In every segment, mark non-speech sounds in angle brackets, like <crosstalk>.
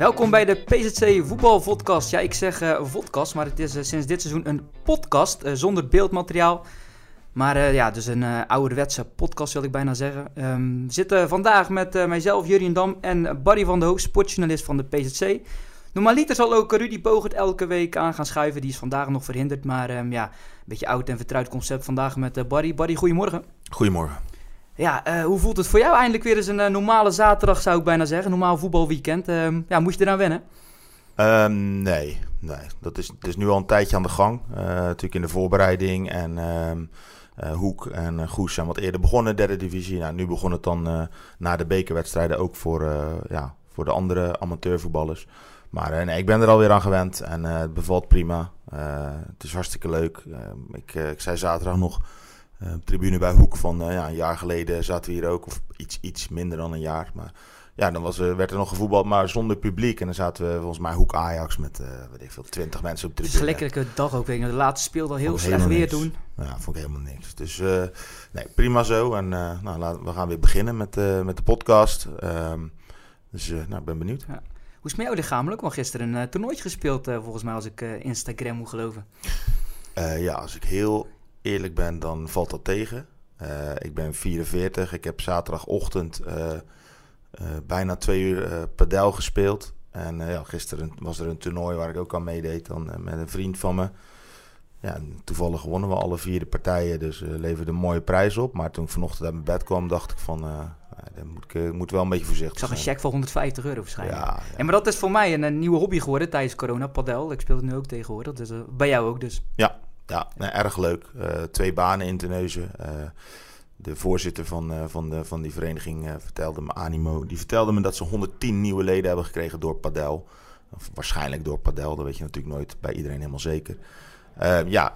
Welkom bij de PZC Voetbal Podcast. Ja, ik zeg uh, podcast, maar het is uh, sinds dit seizoen een podcast uh, zonder beeldmateriaal. Maar ja, dus een ouderwetse podcast wil ik bijna zeggen. Um, we zitten vandaag met mijzelf, Jurien Dam en Barry van der Hoog, sportjournalist van de PZC. Normaliter zal ook Rudy Bogert elke week aan gaan schuiven. Die is vandaag nog verhinderd, maar um, ja, een beetje oud en vertrouwd concept vandaag met Barry. Barry, goedemorgen. Goedemorgen. Ja, uh, hoe voelt het voor jou eindelijk weer eens een uh, normale zaterdag, zou ik bijna zeggen. Normaal voetbalweekend. Uh, ja, moet je eraan wennen? Um, nee, nee. Dat is, het is nu al een tijdje aan de gang. natuurlijk in de voorbereiding en um, Hoek en Goes zijn wat eerder begonnen, derde divisie. Nou, nu begon het dan na de bekerwedstrijden ook voor, ja, voor de andere amateurvoetballers. Maar nee, ik ben er alweer aan gewend en het bevalt prima. het is hartstikke leuk. ik, ik zei zaterdag nog uh, tribune bij Hoek van uh, ja, een jaar geleden zaten we hier ook, of iets, iets minder dan een jaar. Maar ja, dan was, uh, werd er nog gevoetbald, maar zonder publiek. En dan zaten we volgens mij Hoek Ajax met, weet ik veel, twintig mensen op de tribune. Lekkere dag ook. Weet. De laatste speelde al heel slecht weer niks. doen. Ja, vond ik helemaal niks. Dus nee, prima zo. En nou, laten, we gaan weer beginnen met, met de podcast. Um, dus nou, ik ben benieuwd. Ja. Hoe is het met jou lichamelijk? Want gisteren een toernooitje gespeeld, volgens mij, als ik Instagram moet geloven. ja, als ik heel eerlijk ben, dan valt dat tegen. Uh, ik ben 44. Ik heb zaterdagochtend uh, uh, bijna twee uur padel gespeeld. En ja, gisteren was er een toernooi waar ik ook aan meedeed dan, met een vriend van me. Ja, toevallig gewonnen we alle vier de partijen, dus leverde een mooie prijs op. Maar toen ik vanochtend uit mijn bed kwam, dacht ik van... dan moet ik moet wel een beetje voorzichtig zijn. Ik zag een cheque van 150 euro waarschijnlijk. Ja, ja. En maar dat is voor mij een, een, nieuwe hobby geworden tijdens corona, padel. Ik speel het nu ook tegenwoordig, dus bij jou ook dus. Ja, ja, erg leuk. Uh, twee banen in Terneuzen. Uh, de voorzitter van, uh, van, de, van die vereniging vertelde me, Animo, die vertelde me dat ze 110 nieuwe leden hebben gekregen door Padel. Of waarschijnlijk door Padel, dat weet je natuurlijk nooit bij iedereen helemaal zeker. ja,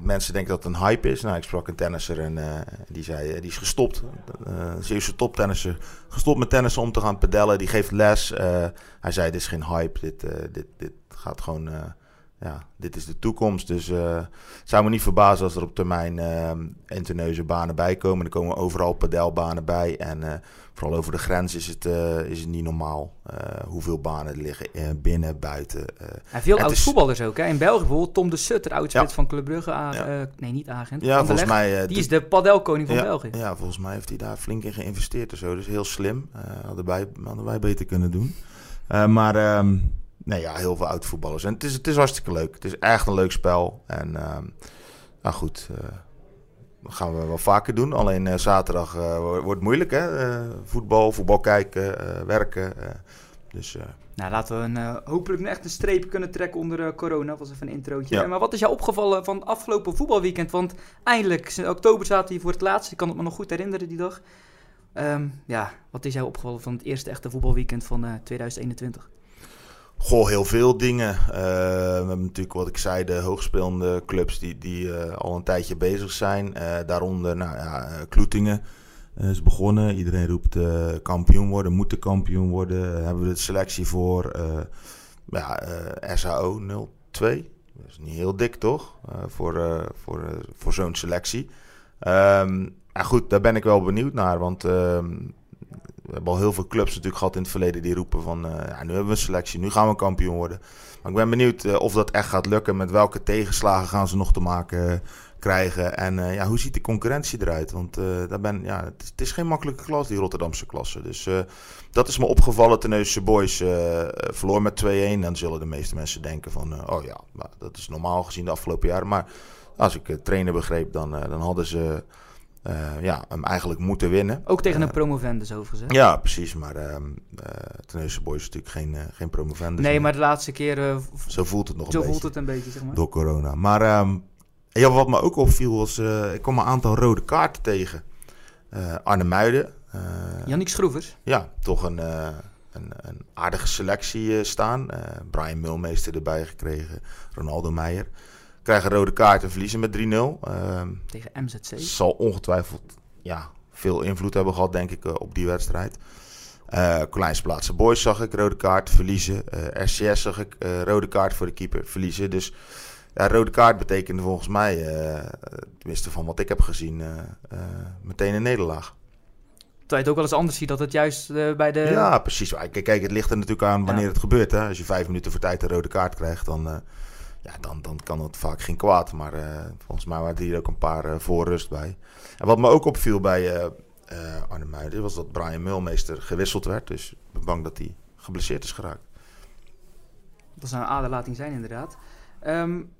mensen denken dat het een hype is. Nou, ik sprak een tennisser en die zei, die is gestopt. Zeeuwse toptennisser, gestopt met tennissen om te gaan padellen. Die geeft les. hij zei, dit is geen hype, dit, dit, dit gaat gewoon ja, dit is de toekomst. Dus uh, het zou me niet verbazen als er op termijn uh, interneuze banen bij komen. Er komen overal padelbanen bij. En uh, vooral over de grens is het, is het niet normaal hoeveel banen er liggen binnen, buiten. en veel oud voetballers ook. Hè? In België bijvoorbeeld Tom de Sutter, oudspits ja. van Club Brugge. Ja. nee, niet agent. Ja, volgens mij... Die is de padelkoning van ja, België. Ja, volgens mij heeft hij daar flink in geïnvesteerd en zo. Dus heel slim. hadden, wij, hadden wij beter kunnen doen. maar... Um, nee, ja, heel veel oud voetballers. En het is, het is hartstikke leuk. Het is echt een leuk spel. En uh, nou goed, uh, dat gaan we wel vaker doen. Alleen uh, zaterdag wordt moeilijk, hè? voetbal, voetbal kijken, werken. dus... Nou, laten we een, hopelijk echt een streep kunnen trekken onder corona. Dat was even een introotje. Ja. Maar wat is jou opgevallen van het afgelopen voetbalweekend? Want eindelijk, in oktober zaten we voor het laatst. Ik kan het me nog goed herinneren die dag. Um, ja, wat is jou opgevallen van het eerste echte voetbalweekend van 2021? Goh, heel veel dingen. Uh, we hebben natuurlijk, wat ik zei, de hoogspelende clubs die, die uh, al een tijdje bezig zijn. Uh, daaronder, nou ja, Kloetingen is begonnen. Iedereen roept kampioen worden, moeten kampioen worden. Hebben we de selectie voor. ja, SAO 02. Dat is niet heel dik, toch? voor voor, voor zo'n selectie. Um, en goed, daar ben ik wel benieuwd naar, want ehm, hebben al heel veel clubs natuurlijk gehad in het verleden die roepen van... Uh, ja, nu hebben we een selectie, nu gaan we kampioen worden. Maar ik ben benieuwd uh, of dat echt gaat lukken. Met welke tegenslagen gaan ze nog te maken uh, krijgen? En ja, hoe ziet de concurrentie eruit? Want daar ben, ja, het is, het, geen makkelijke klas, die Rotterdamse klasse. Dus dat is me opgevallen. Teneusse Boys verloor met 2-1. Dan zullen de meeste mensen denken van... oh ja, dat is normaal gezien de afgelopen jaren. Maar als ik trainer begreep, dan, dan hadden ze... ja, hem eigenlijk moeten winnen. Ook tegen een promovendus overigens. Ja, precies. Maar uh, Boys is natuurlijk geen, geen promovendus. Nee, maar de laatste keer... zo voelt het nog een beetje. Zo voelt het een beetje, zeg maar. Door corona. Maar ehm, ja, wat me ook opviel was... ik kwam een aantal rode kaarten tegen. Arne Muiden. Jannik Schroevers. Ja, toch een een, een aardige selectie staan. Uh, Brian Mulmeester erbij gekregen, Ronaldo Meijer. Krijgen rode kaart en verliezen met 3-0. Uh, ehm, Tegen MZC. Zal ongetwijfeld ja, veel invloed hebben gehad, denk ik, uh, op die wedstrijd. Uh, Boys zag ik rode kaart verliezen. RCS zag ik rode kaart voor de keeper verliezen. Dus ja, rode kaart betekende volgens mij, tenminste van wat ik heb gezien, meteen een nederlaag. Terwijl je het ook wel eens anders ziet dat het juist bij de... Ja, precies. Kijk, kijk, het ligt er natuurlijk aan wanneer het gebeurt. Hè? Als je vijf minuten voor tijd een rode kaart krijgt, dan ja, dan, dan kan het vaak geen kwaad. Maar uh, volgens mij waren hier ook een paar uh, voor rust bij. En wat me ook opviel bij uh, Arne was dat Brian Mulmeester gewisseld werd. Dus ik ben bang dat hij geblesseerd is geraakt. Dat zou een aderlating zijn, inderdaad. Um,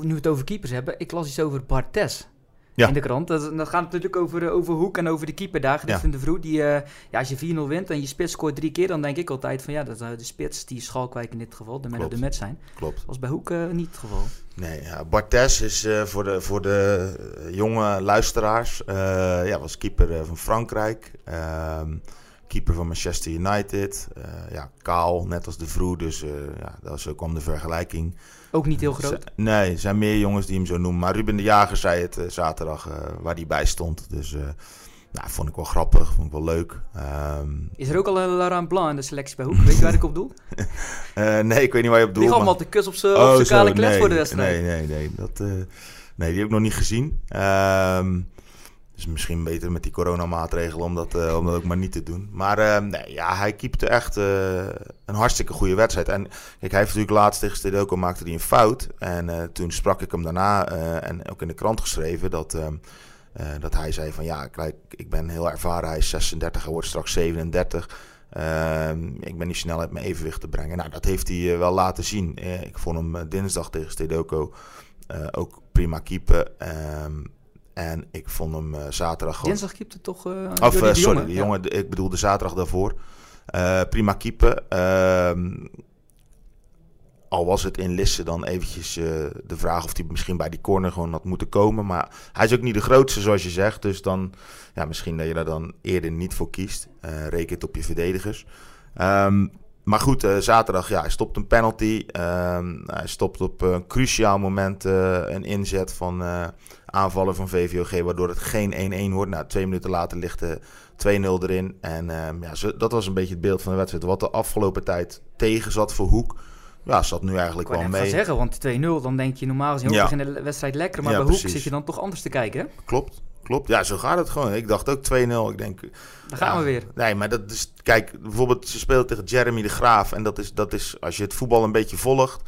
nu we het over keepers hebben, ik las iets over Bartes ja. in de krant. Dat, dat gaat natuurlijk over, eh, over Hoek en over de keeperdagen. Ja. de Vroeg, die, uh, ja, als je 4-0 wint en je spits scoort drie keer, dan denk ik altijd van ja, dat uh, de spits, die Schalkwijk in dit geval, de man de match zijn. Klopt. Dat was bij Hoek uh, niet het geval. Nee, ja, Bartes is voor, de, voor de jonge luisteraars, ja, was keeper van Frankrijk. Ehm, keeper van Manchester United. ja, kaal, net als de Vroeg, dus ja, zo kwam de vergelijking. Ook niet heel groot? nee, er zijn meer jongens die hem zo noemen. Maar Ruben de Jager zei het uh, zaterdag uh, waar hij bij stond. Dus uh, nou, vond ik wel grappig, vond ik wel leuk. Um, is er ook al een Laurent Blanc in de selectie bij Hoek? Weet je waar ik op doel? <laughs> nee, ik weet niet waar je op doel. Die allemaal de kus op zijn oh, kale nee, voor de wedstrijd. Nee, nee, nee. Dat, nee, die heb ik nog niet gezien. Um, misschien beter met die coronamaatregelen om dat, uh, om dat ook maar niet te doen. Maar uh, nee, ja, hij keepte echt uh, een hartstikke goede wedstrijd. En kijk, hij heeft natuurlijk laatst tegen Stedoko maakte hij een fout. En toen sprak ik hem daarna en ook in de krant geschreven dat, dat hij zei van ja, kijk, ik ben heel ervaren. Hij is 36, hij wordt straks 37. Ehm, ik ben niet snel uit mijn evenwicht te brengen. Nou, dat heeft hij wel laten zien. ik vond hem dinsdag tegen Stedoko ook prima keepen. Ehm, en ik vond hem uh, zaterdag gewoon... Dinsdag keepte toch uh, Of, uh, sorry, de jongen, ja. ik bedoel de zaterdag daarvoor. prima keeper. Ehm, al was het in Lisse dan eventjes de vraag of hij misschien bij die corner gewoon had moeten komen. Maar hij is ook niet de grootste, zoals je zegt. Dus dan, ja, misschien dat je daar dan eerder niet voor kiest. rekent op je verdedigers. Um, maar goed, uh, zaterdag, ja, hij stopt een penalty. Uh, hij stopt op een cruciaal moment uh, een inzet van aanvallen van VVOG, waardoor het geen 1-1 wordt. Nou, twee minuten later ligt de 2-0 erin. En ehm, ja, zo, dat was een beetje het beeld van de wedstrijd. Wat de afgelopen tijd tegen zat voor Hoek. Ja, zat nu eigenlijk wel mee. Ik zeggen, want 2-0, dan denk je normaal gezien ja. in de wedstrijd lekker. Maar ja, bij precies. Hoek zit je dan toch anders te kijken, hè? Klopt. Klopt, ja, zo gaat het gewoon. Ik dacht ook 2-0. Ik denk. Dan gaan we weer. Nee, maar dat is. Kijk, bijvoorbeeld, ze speelt tegen Jeremy de Graaf. En dat is, dat is als je het voetbal een beetje volgt.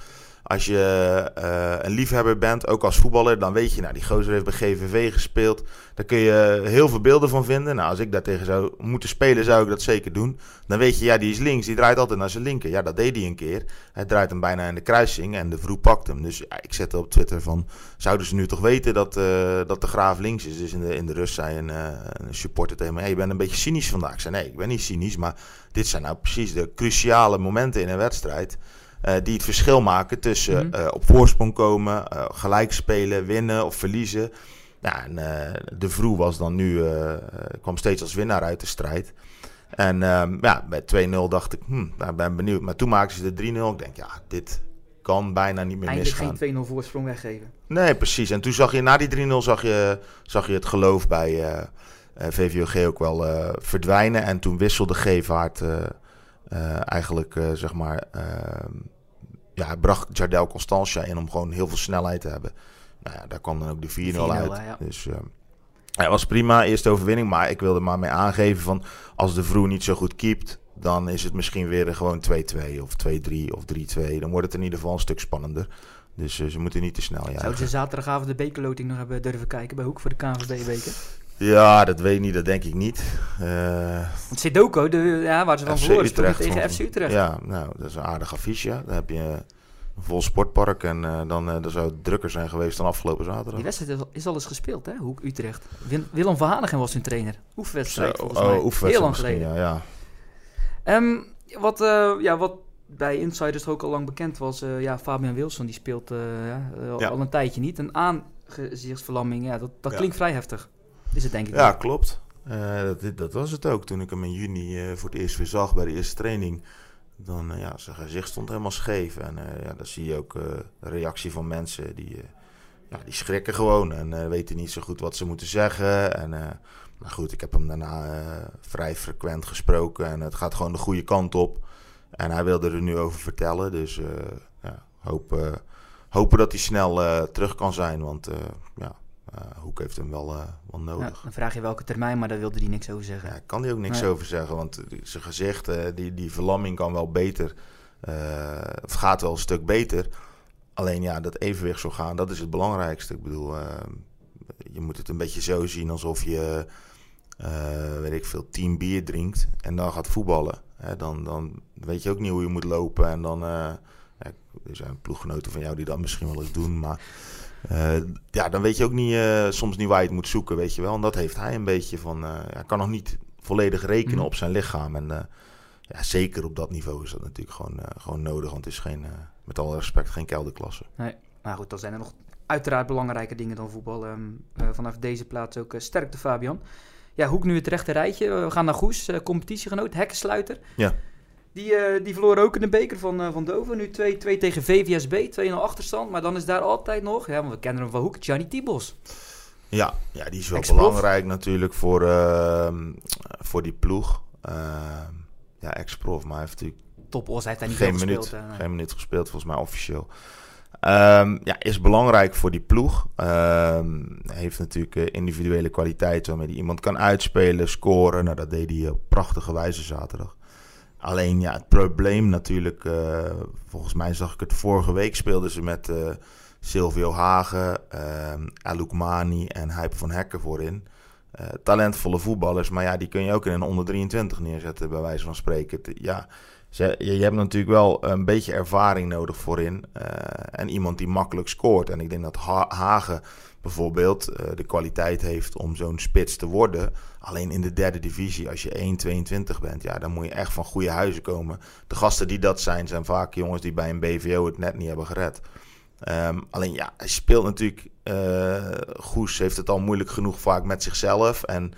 Als je uh, een liefhebber bent, ook als voetballer, dan weet je, nou, die gozer heeft bij GVV gespeeld. Daar kun je heel veel beelden van vinden. Nou, als ik daartegen zou moeten spelen, zou ik dat zeker doen. Dan weet je, ja, die is links, die draait altijd naar zijn linker. Ja, dat deed hij een keer. Hij draait hem bijna in de kruising en de vroeg pakt hem. Dus ja, ik zette op Twitter van, zouden ze nu toch weten dat, uh, dat de graaf links is? Dus in de, in de rust zei een, uh, een supporter tegen me, hey, je bent een beetje cynisch vandaag. Ik zei, nee, ik ben niet cynisch, maar dit zijn nou precies de cruciale momenten in een wedstrijd. Uh, die het verschil maken tussen uh, op voorsprong komen, uh, gelijk spelen, winnen of verliezen. Ja, en de Vroe was dan nu, kwam steeds als winnaar uit de strijd. En ehm, ja, bij 2-0 dacht ik, hm, nou, ben benieuwd. Maar toen maakten ze de 3-0. Ik denk, ja, dit kan bijna niet meer Eindelijk misgaan. geen 2-0 voorsprong weggeven. Nee, precies. En toen zag je, na die 3-0 zag je, zag je het geloof bij VVOG ook wel verdwijnen. En toen wisselde Gevaart eigenlijk, zeg maar ehm, ja, hij bracht Jardel Constantia in om gewoon heel veel snelheid te hebben. Nou ja, daar kwam dan ook de 4-0 uit. Ja. Dus uh, ja, was prima, eerste overwinning. Maar ik wilde maar mee aangeven van als de Vroeg niet zo goed keept, dan is het misschien weer gewoon 2-2 of 2-3 of 3-2. Dan wordt het in ieder geval een stuk spannender. Dus uh, ze moeten niet te snel jagen. Zouden ze zaterdagavond de bekerloting nog hebben durven kijken bij Hoek voor de KNVB-beker? Ja, dat weet ik niet, dat denk ik niet. Uh, Want Sidoko, de, ja, waar ze van verloren tegen FC Utrecht. Ja, nou, dat is een aardig affiche. Ja. Dan heb je Een vol sportpark. En dan, dan zou het drukker zijn geweest dan afgelopen zaterdag. Die wedstrijd is al eens gespeeld, hè? Hoek Utrecht. Willem van Hanegem was hun trainer. Oefenwedstrijd, volgens mij. Oh, Heel lang geleden. Ja, ja. Um, wat, ja, wat bij insiders ook al lang bekend was, uh, ja, Fabian Wilson die speelt uh, ja. al een tijdje niet. Een aangezichtsverlamming, ja, dat, dat klinkt vrij heftig. Is het denk ik Ja, klopt. Uh, dat, dat, was het ook. Toen ik hem in juni voor het eerst weer zag bij de eerste training. Dan, ja, zijn gezicht stond helemaal scheef. En ja, dan zie je ook de reactie van mensen die, ja, die schrikken gewoon. En weten niet zo goed wat ze moeten zeggen. En, maar goed, ik heb hem daarna vrij frequent gesproken. En het gaat gewoon de goede kant op. En hij wilde er nu over vertellen. Dus ja, hoop, hopen dat hij snel terug kan zijn. Want ja, Hoek heeft hem wel, wel nodig. dan vraag je welke termijn, maar daar wilde hij niks over zeggen. Ja, kan hij ook niks over zeggen. Want zijn gezicht, die, die verlamming kan wel beter. of gaat wel een stuk beter. Alleen ja, dat evenwicht zo gaan, dat is het belangrijkste. Ik bedoel, je moet het een beetje zo zien alsof je, weet ik veel, tien bier drinkt en dan gaat voetballen dan, dan weet je ook niet hoe je moet lopen. En dan, uh, ja, er zijn ploeggenoten van jou die dat misschien wel eens doen. Maar uh, ja, dan weet je ook niet, uh, soms niet waar je het moet zoeken, weet je wel. En dat heeft hij een beetje van, hij kan nog niet volledig rekenen mhm. op zijn lichaam. En ja, zeker op dat niveau is dat natuurlijk gewoon, gewoon nodig. Want het is geen, met alle respect, geen kelderklasse. Nee, maar goed, dan zijn er nog uiteraard belangrijke dingen dan voetbal. Um, vanaf deze plaats ook sterkte Fabian ja, Hoek nu het rechte rijtje. We gaan naar Goes, competitiegenoot, hekkensluiter. Ja. Die, uh, die verloren ook in de beker van, uh, van Dover. Nu 2-2 tegen VVSB, 2-0 achterstand. Maar dan is daar altijd nog, ja, want we kennen hem van Hoek, Gianni Tibos. Ja, ja, die is wel belangrijk natuurlijk voor, uh, voor die ploeg. Ehm, ja, ex-prof, maar hij heeft natuurlijk... Top Os heeft hij niet geen minuut, gespeeld. Geen minuut gespeeld, volgens mij officieel. Um, ja, is belangrijk voor die ploeg. Um, heeft natuurlijk individuele kwaliteit waarmee hij iemand kan uitspelen, scoren. Nou, dat deed hij op prachtige wijze zaterdag. Alleen ja, het probleem natuurlijk, uh, volgens mij zag ik het vorige week, speelden ze met uh, Silvio Hagen, um, Alouk Mani en Hype van Hekken voorin. talentvolle voetballers, maar ja, die kun je ook in een onder 23 neerzetten, bij wijze van spreken. Ja, je, hebt natuurlijk wel een beetje ervaring nodig voorin. Uh, en iemand die makkelijk scoort. En ik denk dat Hagen bijvoorbeeld uh, de kwaliteit heeft om zo'n spits te worden. Alleen in de derde divisie, als je 1,22 bent, ja, dan moet je echt van goede huizen komen. De gasten die dat zijn, zijn vaak jongens die bij een BVO het net niet hebben gered. Um, alleen ja, hij speelt natuurlijk. Uh, Goes heeft het al moeilijk genoeg vaak met zichzelf. En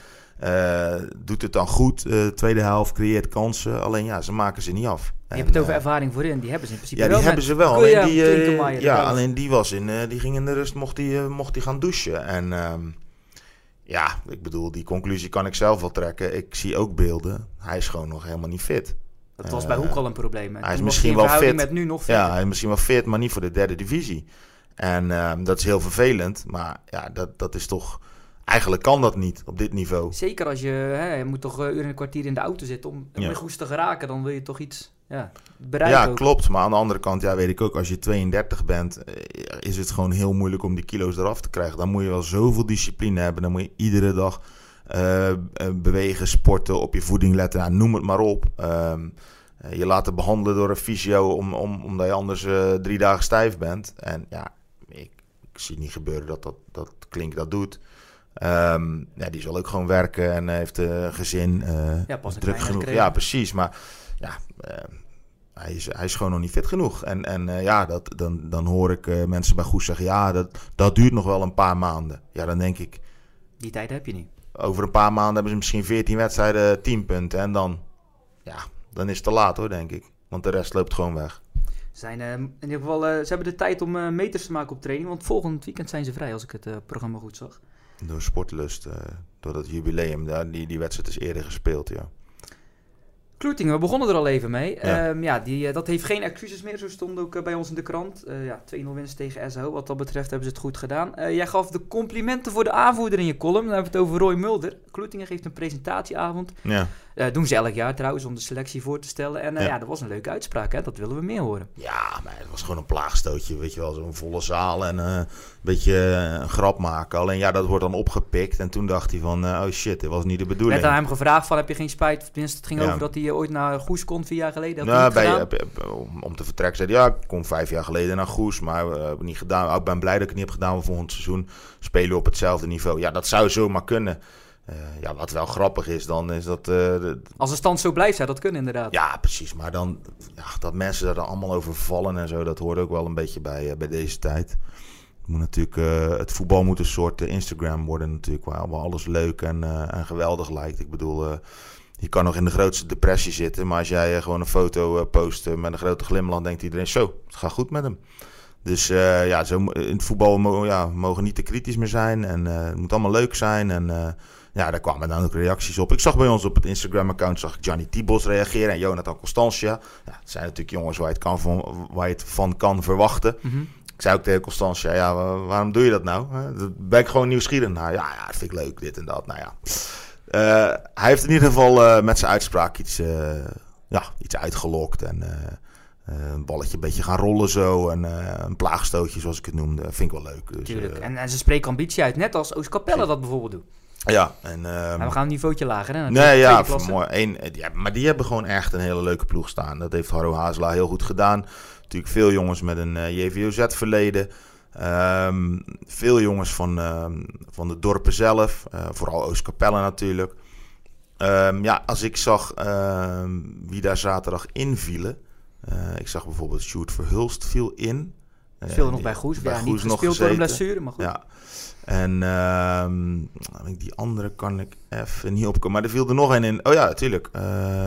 uh, doet het dan goed, tweede helft, creëert kansen. Alleen ja, ze maken ze niet af. Je hebt het over uh, ervaring voorin, die hebben ze in principe ja, die hebben ze wel. Alleen die, ja, alleen die was in, die ging in de rust, mocht die, mocht die gaan douchen. En um, ja, ik bedoel, die conclusie kan ik zelf wel trekken. Ik zie ook beelden. Hij is gewoon nog helemaal niet fit. Dat was bij Hoek al een probleem. Hij is misschien wel fit. Met nu nog fit. Ja, hij is misschien wel fit, maar niet voor de derde divisie. En um, dat is heel vervelend. Maar ja, dat, dat is toch Eigenlijk kan dat niet op dit niveau. Zeker als je, hè, je moet toch een uur en een kwartier in de auto zitten om ja. goed te geraken. Dan wil je toch iets ja, bereiken. Ja, klopt. Maar aan de andere kant, ja, weet ik ook, als je 32 bent, eh, is het gewoon heel moeilijk om die kilo's eraf te krijgen. Dan moet je wel zoveel discipline hebben. Dan moet je iedere dag uh, bewegen, sporten, op je voeding letten. Nou, noem het maar op. Uh, je laten behandelen door een fysio om, om, omdat je anders uh, drie dagen stijf bent. En ja, ik, ik zie niet gebeuren dat dat, dat Klink dat doet. Um, ja, die zal ook gewoon werken en heeft uh, gezin. Uh, ja, pas druk genoeg. Ja, precies. Maar ja, uh, hij, is, hij is gewoon nog niet fit genoeg. En, en ja, dat, dan, dan hoor ik mensen bij Goes zeggen: ja, dat, dat duurt nog wel een paar maanden. Ja, dan denk ik. Die tijd heb je niet. Over een paar maanden hebben ze misschien 14 wedstrijden, 10 punten. En dan, ja, dan is het te laat hoor, denk ik. Want de rest loopt gewoon weg. Zijn, in ieder geval, ze hebben de tijd om meters te maken op training. Want volgend weekend zijn ze vrij, als ik het programma goed zag. Door Sportlust, door dat jubileum, daar, die, die wedstrijd is eerder gespeeld, ja. Kloetingen, we begonnen er al even mee. Ja, um, ja die, uh, dat heeft geen excuses meer, zo stond ook uh, bij ons in de krant. ja, 2-0 winst tegen SO, wat dat betreft hebben ze het goed gedaan. jij gaf de complimenten voor de aanvoerder in je column, dan hebben we het over Roy Mulder. Kloetingen geeft een presentatieavond. Ja. doen ze elk jaar trouwens, om de selectie voor te stellen. En ja. ja. dat was een leuke uitspraak, hè? dat willen we meer horen. Ja, maar het was gewoon een plaagstootje, weet je wel. Zo'n volle zaal en een beetje een grap maken. Alleen ja, dat wordt dan opgepikt. En toen dacht hij van, oh shit, dit was niet de bedoeling. Werd aan hem gevraagd van, heb je geen spijt? Tenminste, het ging over dat hij je ooit naar Goes kon vier jaar geleden? Nou, bij, om te vertrekken zei ja, ik kom vijf jaar geleden naar Goes, maar hebben niet gedaan. Ik ben blij dat ik het niet heb gedaan. We volgend seizoen spelen op hetzelfde niveau. Ja, dat zou zomaar kunnen. Uh, ja, wat wel grappig is dan, is dat... Uh, Als de stand zo blijft, zou dat kunnen inderdaad. Ja, precies. Maar dan, ja, dat mensen daar dan allemaal over vallen en zo, dat hoort ook wel een beetje bij, bij deze tijd. Moet natuurlijk, het voetbal moet een soort Instagram worden natuurlijk, waar alles leuk en, en geweldig lijkt. Ik bedoel, je kan nog in de grootste depressie zitten, maar als jij gewoon een foto post met een grote glimlach, denkt iedereen zo, het gaat goed met hem. Dus ja, zo, in het voetbal ja, mogen niet te kritisch meer zijn en het moet allemaal leuk zijn en ja, daar kwamen dan ook reacties op. Ik zag bij ons op het Instagram-account zag ik Gianni Tibos reageren en Jonathan Constantia. Ja, dat zijn natuurlijk jongens waar je het, kan van, waar je het van kan verwachten. Mhm. Ik zei ook tegen Constantia, ja, waarom doe je dat nou? Daar ben ik gewoon nieuwsgierig naar. Ja, ja, dat vind ik leuk, dit en dat. Nou ja. Uh, hij heeft in ieder geval uh, met zijn uitspraak iets, uh, ja, iets uitgelokt. En een balletje een beetje gaan rollen zo. En een plaagstootje, zoals ik het noemde. Vind ik wel leuk. Dus, Tuurlijk. En, en, ze spreken ambitie uit, net als Oost Capelle dat bijvoorbeeld doet. Ja, en, um, we gaan een niveautje lager. Hè, nee, ja, mooi. Eén, ja, maar die hebben gewoon echt een hele leuke ploeg staan. Dat heeft Harro Hazela heel goed gedaan. Natuurlijk veel jongens met een uh, JVOZ-verleden. Um, veel jongens van, um, van de dorpen zelf. Uh, vooral Oostkapelle natuurlijk. ja, als ik zag wie daar zaterdag invielen. Uh, ik zag bijvoorbeeld Sjoerd Verhulst viel in. Veel nog bij Goes. Bij ja, Goes niet gespeeld door een blessure, maar goed. Ja. En uh, die andere kan ik even niet opkomen. Maar er viel er nog een in. Oh ja, natuurlijk.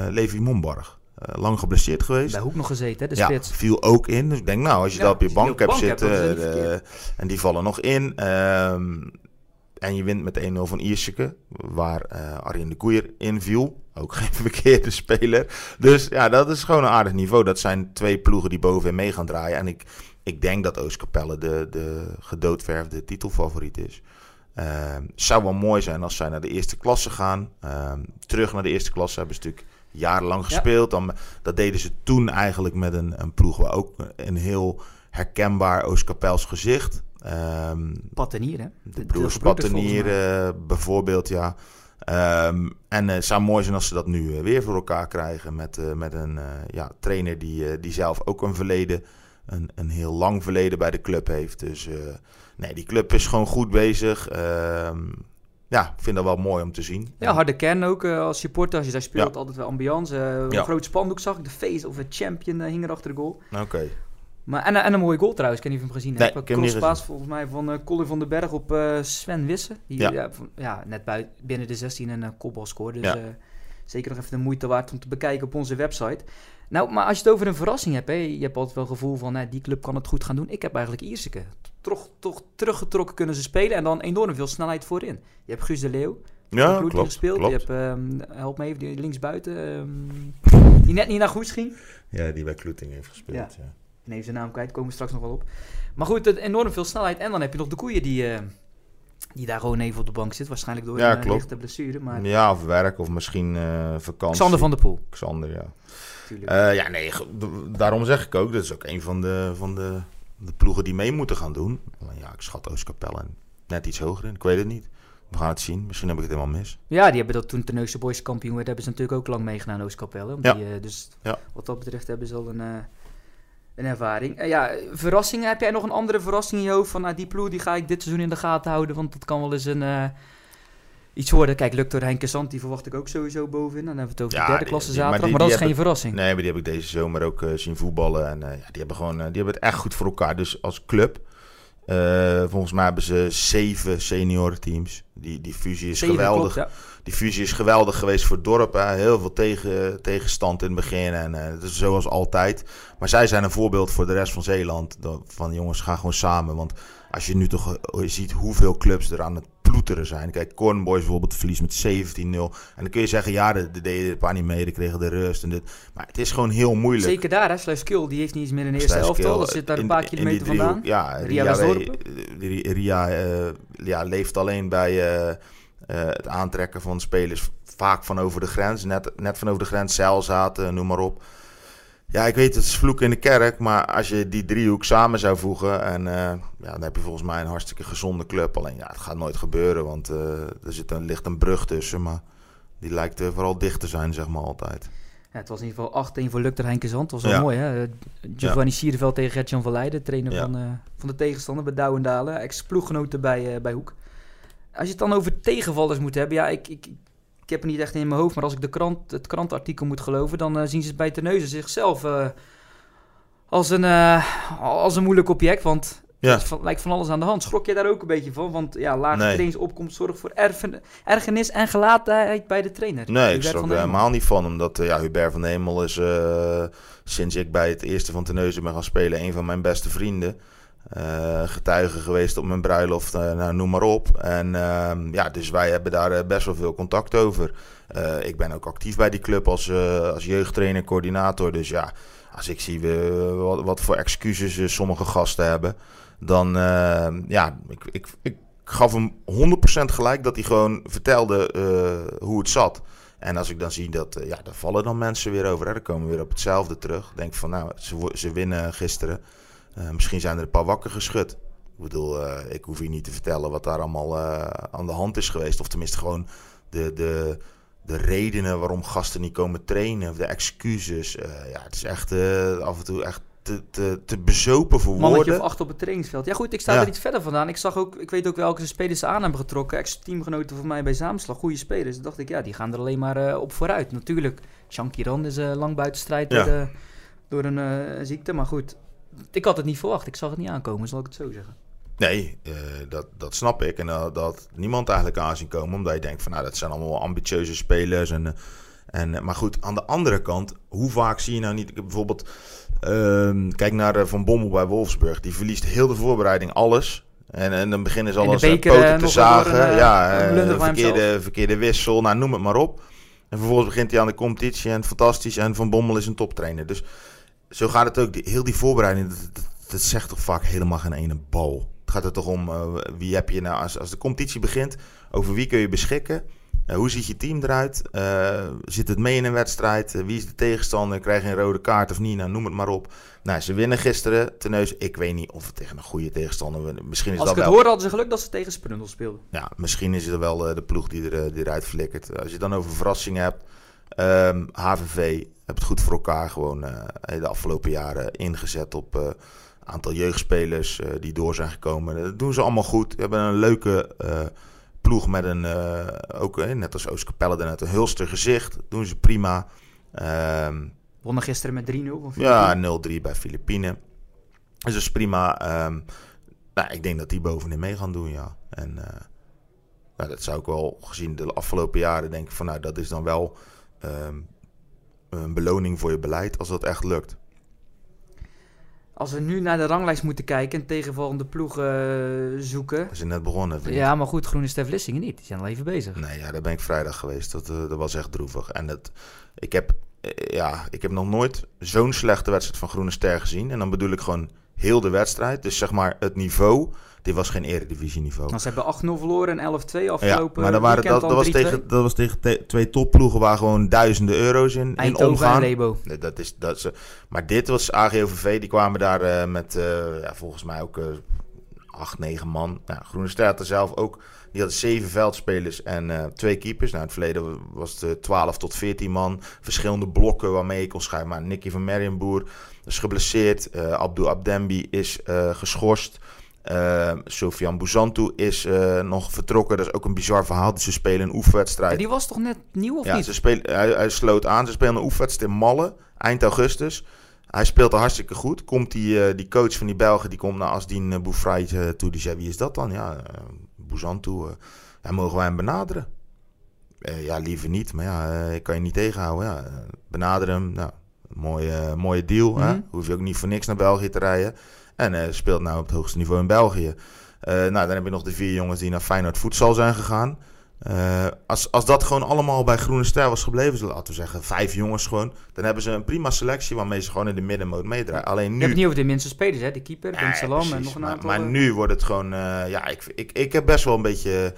Levi Mombarg. Uh, lang geblesseerd geweest. Bij Hoek nog gezeten, hè, de ja, spits. viel ook in. Dus ik denk, nou, als je ja, daar op je bank hebt zitten... en die vallen nog in. Um, en je wint met 1-0 van Ierseke, waar uh, Arjen de Koeier inviel. Ook <laughs> geen verkeerde speler. Dus ja, dat is gewoon een aardig niveau. Dat zijn twee ploegen die bovenin mee gaan draaien. En ik ik denk dat Oostkapelle de, de gedoodverfde titelfavoriet is. Uh, zou wel mooi zijn als zij naar de eerste klasse gaan. Uh, terug naar de eerste klasse hebben ze natuurlijk jarenlang gespeeld. Dan, dat deden ze toen eigenlijk met een, een ploeg waar ook een heel herkenbaar Oostkapels gezicht. Um, hè? De, broers Pattenier uh, bijvoorbeeld, ja. Um, en het zou mooi zijn als ze dat nu eh, weer voor elkaar krijgen met, uh, met een ja, trainer die, die zelf ook een verleden een, een heel lang verleden bij de club heeft. Dus nee, die club is gewoon goed bezig. Uh, ja, ik vind dat wel mooi om te zien. Ja, harde kern ook uh, als supporter. Als je daar speelt, ja. altijd wel ambiance. Uh, een groot spandoek zag ik. De face of a champion hing er achter de goal. Oké. Maar, en, en een mooie goal trouwens, ik weet niet hem gezien. Nee, crosspaas volgens mij van Colin van den Berg op Sven Wissen. Die ja. Ja, van, net buiten, binnen de 16 een kopbal scoorde. Dus zeker nog even de moeite waard om te bekijken op onze website. Nou, maar als je het over een verrassing hebt, hè, je hebt altijd wel het gevoel van, die club kan het goed gaan doen. Ik heb eigenlijk Ierseke. Toch, toch teruggetrokken kunnen ze spelen en dan enorm veel snelheid voorin. Je hebt Guus de Leeuw, ja, klopt, gespeeld. Klopt. Je hebt, um, help me even, die linksbuiten, um, die net niet naar Goes ging. Ja, die bij Kloeting heeft gespeeld, ja. ja. En even zijn naam kwijt, komen we straks nog wel op. Maar goed, het, enorm veel snelheid. En dan heb je nog de koeien die, uh, die daar gewoon even op de bank zit. Waarschijnlijk door ja, een uh, lichte blessure. Maar... Ja, of werk of misschien uh, vakantie. Xander van der Poel. Xander, ja. Ja, nee, daarom zeg ik ook, dat is ook een van de, van de, de ploegen die mee moeten gaan doen. Ja, ik schat Oostkapelle net iets hoger in, ik weet het niet. We gaan het zien, misschien heb ik het helemaal mis. Ja, die hebben dat toen Terneuzen Boys kampioen werd, hebben ze natuurlijk ook lang meegedaan Oostkapelle. Ja. Die, uh, dus ja. wat dat betreft hebben ze al een, uh, een ervaring. ja, verrassingen, heb jij nog een andere verrassing in je hoofd van nou, die ploeg die ga ik dit seizoen in de gaten houden, want dat kan wel eens een iets worden. Kijk, lukt door Henk Sant, die verwacht ik ook sowieso bovenin. Dan hebben we het over de derde klasse zaterdag, maar, die, maar dat is geen verrassing. Nee, maar die heb ik deze zomer ook uh, zien voetballen. En uh, ja, die, hebben gewoon, uh, die hebben het echt goed voor elkaar. Dus als club, volgens mij hebben ze zeven seniorenteams. Die, die fusie is zeven geweldig. Klopt, ja. Die fusie is geweldig geweest voor het dorp. Hè. Heel veel tegen, tegenstand in het begin. En het is zoals altijd. Maar zij zijn een voorbeeld voor de rest van Zeeland. Van jongens, ga gewoon samen. Want als je nu toch ziet hoeveel clubs er aan het ploeteren zijn. Kijk, Corn Boys bijvoorbeeld verliest met 17-0. En dan kun je zeggen, ja, de, de deden een paar niet mee, die kregen de rust en dit. Maar het is gewoon heel moeilijk. Zeker daar, hè. Die heeft niet eens meer in de eerste elftal. Dat zit daar een paar kilometer vandaan. Ja, Ria, Ria, Ria uh, ja, leeft alleen bij uh, uh, het aantrekken van spelers vaak van over de grens. Net, net van over de grens, zeil zaten, noem maar op. Ja, ik weet, het is vloek in de kerk. Maar als je die driehoek samen zou voegen. En uh, ja, dan heb je volgens mij een hartstikke gezonde club. Alleen ja, het gaat nooit gebeuren. Want uh, er zit een, ligt een brug tussen. Maar die lijkt uh, vooral dicht te zijn, zeg maar altijd. Ja, het was in ieder geval 8-1 voor Lukter Heinkenzand. Dat was wel mooi, hè? Giovanni ja. Sierveld tegen Gertjan van Leiden, trainer van, uh, van de tegenstander bij Douwendalen. Ex-ploeggenoten bij, uh, bij Hoek. Als je het dan over tegenvallers moet hebben, ja, ik, ik heb het niet echt in mijn hoofd, maar als ik de krant, het krantartikel moet geloven, dan uh, zien ze bij Terneuzen zichzelf als, een, als een moeilijk object. Want ja. Het lijkt van alles aan de hand. Schrok je daar ook een beetje van? Want ja, lage nee. trainingsopkomst zorgt voor ergernis en gelaatheid bij de trainer. Nee, ik schrok er helemaal niet van. Omdat ja, Hubert van de Hemel is sinds ik bij het eerste van Teneuzen ben gaan spelen... een van mijn beste vrienden. Uh, getuige geweest op mijn bruiloft, nou, noem maar op. En ehm, ja, dus wij hebben daar best wel veel contact over. ik ben ook actief bij die club als, als jeugdtrainer, coördinator. Dus ja, als ik zie wat, wat voor excuses sommige gasten hebben dan uh, ja, ik, ik, ik gaf hem 100% gelijk dat hij gewoon vertelde hoe het zat. En als ik dan zie dat, ja, daar vallen dan mensen weer over. Hè. Dan komen we weer op hetzelfde terug. Denk van, nou, ze, ze winnen gisteren. Misschien zijn er een paar wakker geschud. Ik bedoel, ik hoef hier niet te vertellen wat daar allemaal aan de hand is geweest. Of tenminste gewoon de, de, de redenen waarom gasten niet komen trainen. Of de excuses. ja, het is echt af en toe echt te, te, te bezopen voor Mannetje woorden. of acht op het trainingsveld. Ja goed, ik sta er iets verder vandaan. Ik zag ook, ik weet ook welke spelers ze aan hebben getrokken. Ex-teamgenoten van mij bij Zaamslag, goede spelers. Dan dacht ik, ja, die gaan er alleen maar uh, op vooruit. Natuurlijk, Shankiran is uh, lang buiten strijd ja. door, door een ziekte. Maar goed, ik had het niet verwacht. Ik zag het niet aankomen, zal ik het zo zeggen. Nee, uh, dat, dat snap ik. En uh, dat niemand eigenlijk aan zien komen. Omdat je denkt van nou, dat zijn allemaal ambitieuze spelers. En, en, maar goed, aan de andere kant, hoe vaak zie je nou niet... Bijvoorbeeld, uh, kijk naar Van Bommel bij Wolfsburg. Die verliest heel de voorbereiding, alles. En, en dan beginnen ze al als poten te zagen. Een, ja, verkeerde, verkeerde wissel, nou, noem het maar op. En vervolgens begint hij aan de competitie en fantastisch. En Van Bommel is een toptrainer. Dus zo gaat het ook. Heel die voorbereiding, dat, dat, dat, zegt toch vaak helemaal geen ene bal. Het gaat er toch om, uh, wie heb je nou, als, als de competitie begint, over wie kun je beschikken. Uh, hoe ziet je team eruit? Uh, zit het mee in een wedstrijd? Wie is de tegenstander? Krijg je een rode kaart of niet? Nou, noem het maar op. Nou, ze winnen gisteren Teneus. Ik weet niet of het tegen een goede tegenstander... Misschien is Als dat ik het wel... hoorde, hadden ze geluk dat ze tegen Sprundel speelden. Ja, misschien is het wel de ploeg die, er, die eruit flikkert. Als je dan over verrassingen hebt... Um, HVV heeft het goed voor elkaar gewoon de afgelopen jaren ingezet op... een aantal jeugdspelers die door zijn gekomen. Dat doen ze allemaal goed. Ze hebben een leuke ploeg met een, ook net als Oostkapelle daarnet, een hulster gezicht. Doen ze prima. Um, Wonnen gisteren met 3-0? Ja, 0-3 bij Filipijnen. Dus dat is prima. Um, nou, ik denk dat die bovenin mee gaan doen, ja. En nou, dat zou ik wel gezien de afgelopen jaren denken van... nou, dat is dan wel um, een beloning voor je beleid als dat echt lukt. Als we nu naar de ranglijst moeten kijken en tegenvallende ploegen uh, zoeken. We zijn net begonnen. Vriend. Ja, maar goed, Groene Stef Lissingen niet. Die zijn al even bezig. Nee, ja, daar ben ik vrijdag geweest. Dat, uh, dat was echt droevig. En dat, ik, heb, uh, ja, ik heb nog nooit zo'n slechte wedstrijd van Groene Ster gezien. En dan bedoel ik gewoon heel de wedstrijd. Dus zeg maar het niveau. Dit was geen eredivisieniveau. Nou, ze hebben 8-0 verloren en 11-2 afgelopen. Ja, maar dan waren, dat, dat, was tegen, dat was tegen te, twee topploegen waar gewoon duizenden euro's in, in omgaan. En Lebo. Dat is, dat is, maar dit was AGOVV, die kwamen daar uh, met uh, ja, volgens mij ook uh, 8, 9 man. Nou, Groene Ster had er zelf ook, die had zeven veldspelers en uh, twee keepers. Nou, in het verleden was het 12 tot 14 man. Verschillende blokken waarmee je kon schrijven. Maar Nicky van Marienboer is geblesseerd. Abdou Abdembi is geschorst. Uh, Sofian Bouzantou is uh, nog vertrokken. Dat is ook een bizar verhaal. Dus ze spelen een oefenwedstrijd. Ja, die was toch net nieuw of ja, niet? Ze spelen, hij, hij, sloot aan. Ze spelen een oefenwedstrijd in Malle eind augustus. Hij speelt er hartstikke goed. Komt die, uh, die coach van die Belgen, die komt naar Asdien uh, Boufraït toe. Die zei, wie is dat dan? Ja, uh, Bouzantou. ja, mogen wij hem benaderen? ja, liever niet. Maar ja, ik kan je niet tegenhouden. Ja, benader hem. Nou, mooie, mooie deal. Mm -hmm. hè? Hoef je ook niet voor niks naar België te rijden. En speelt nu op het hoogste niveau in België. Nou, dan heb je nog de vier jongens die naar Feyenoord voedsel zijn gegaan. Uh, als, als dat gewoon allemaal bij Groene Ster was gebleven, laten we zeggen vijf jongens gewoon, dan hebben ze een prima selectie waarmee ze gewoon in de middenmoot meedraaien. Alleen nu... Je hebt niet over de minste spelers, hè? De keeper, Ben Salam en nog een aantal... Maar, maar nu wordt het gewoon... ja, ik, ik, ik heb best wel een beetje...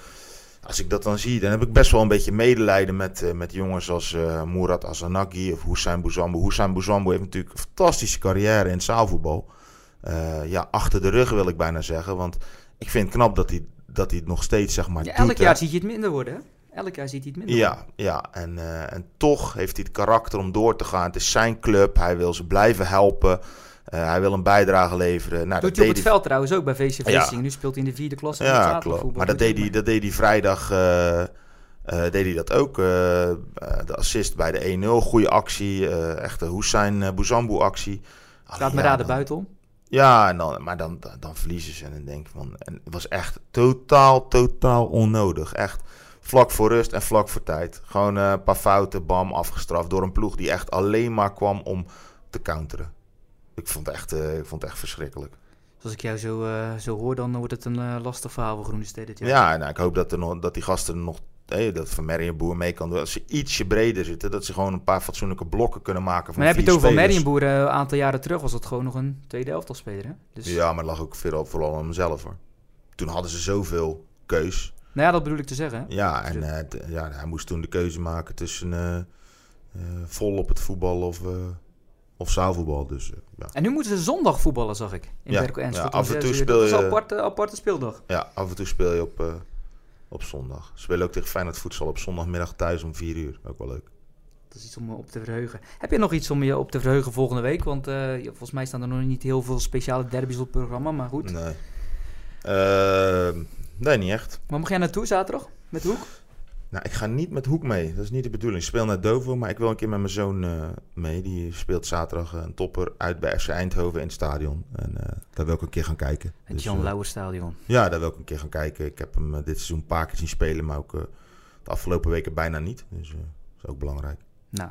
Als ik dat dan zie, dan heb ik best wel een beetje medelijden met, uh, met jongens als Murat Azanagi of Hussein Bouzambou. Hussein Bouzambou heeft natuurlijk een fantastische carrière in zaalvoetbal. Ja, achter de rug wil ik bijna zeggen. Want ik vind het knap dat hij, dat hij het nog steeds zeg maar ja, Elk doet, jaar zie je het minder worden, hè? elk jaar ziet hij het minder. Ja, ja. En, uh, en toch heeft hij het karakter om door te gaan. Het is zijn club. Hij wil ze blijven helpen. Uh, hij wil een bijdrage leveren. Nou, Doet hij op het veld trouwens ook bij VCV ja. Nu speelt hij in de vierde klasse. Ja, klopt. Maar dat deed, hij, dat deed hij vrijdag... Uh, deed hij dat ook. de assist bij de 1-0. Goede actie. echte Hussein Bouzambou actie. Laat me raden buiten Ja, en dan, maar dan, dan, verliezen ze. En dan denk ik van... En het was echt totaal, totaal onnodig. Echt vlak voor rust en vlak voor tijd. Gewoon een paar fouten, bam, afgestraft door een ploeg die echt alleen maar kwam om te counteren. Ik vond het echt, uh, ik vond het echt verschrikkelijk. Als ik jou zo, uh, zo hoor, dan wordt het een lastig verhaal voor Groene Steden. Ja, nou, ik hoop dat, er nog, dat die gasten nog hey, dat Van Merrienboer mee kan doen. Als ze ietsje breder zitten, dat ze gewoon een paar fatsoenlijke blokken kunnen maken. Van maar heb je het over Merrienboer? een aantal jaren terug was dat gewoon nog een tweede elftalspeler. Hè? Dus... Ja, maar lag ook veel, vooral aan mezelf hoor. Toen hadden ze zoveel keus. Nou ja, dat bedoel ik te zeggen. Ja, en ja, hij moest toen de keuze maken tussen vol op het voetbal of of zaalvoetbal. Dus, uh, ja. En nu moeten ze zondag voetballen, zag ik. In ja, ja, af en toe speel je... Dat is een aparte, aparte speeldag. Ja, af en toe speel je op, uh, op zondag. Ze spelen ook tegen Feyenoord voedsel op zondagmiddag thuis om 4 uur. Ook wel leuk. Dat is iets om op te verheugen. Heb je nog iets om je op te verheugen volgende week? Want uh, volgens mij staan er nog niet heel veel speciale derbies op het programma, maar goed. Nee. Ehm, nee, niet echt. Waar mag jij naartoe zaterdag? Met Hoek? Nou, ik ga niet met Hoek mee. Dat is niet de bedoeling. Ik speel naar Dovo, maar ik wil een keer met mijn zoon uh, mee. Die speelt zaterdag een topper uit bij FC Eindhoven in het stadion. En uh, daar wil ik een keer gaan kijken. Het dus, Jan uh, Lauwer stadion. Ja, daar wil ik een keer gaan kijken. Ik heb hem dit seizoen een paar keer zien spelen, maar ook de afgelopen weken bijna niet. Dus dat is ook belangrijk. Nou,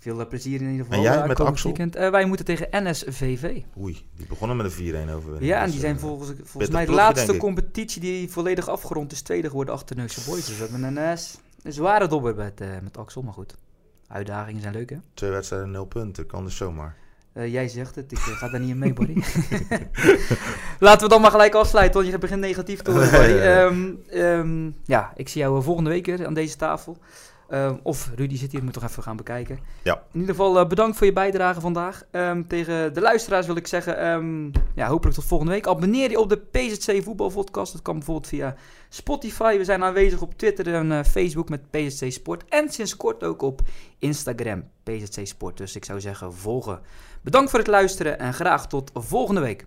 veel plezier in ieder geval. En jij met Axel? wij moeten tegen NSVV. Oei, die begonnen met een 4-1 over. Ja, en die zijn volgens, volgens mij de laatste competitie die volledig afgerond is tweede geworden achter Neuse Boys. Dus we hebben een een zware dobber met, met Axel, maar goed. Uitdagingen zijn leuk, hè? Twee wedstrijden, nul punten. Kan dus zomaar. Uh, jij zegt het, ik uh, ga daar niet in mee, Barry. <laughs> Laten we dan maar gelijk afsluiten, want je begint negatief te worden, Barry. Um, <laughs> um, ja, ik zie jou volgende week weer aan deze tafel. Uh, of Rudy zit hier, moet toch even gaan bekijken. Ja. In ieder geval uh, bedankt voor je bijdrage vandaag. Um, tegen de luisteraars wil ik zeggen, um, ja, hopelijk tot volgende week. Abonneer je op de PZC Voetbalpodcast. Dat kan bijvoorbeeld via Spotify. We zijn aanwezig op Twitter en uh, Facebook met PZC Sport. En sinds kort ook op Instagram, PZC Sport. Dus ik zou zeggen, volgen. Bedankt voor het luisteren en graag tot volgende week.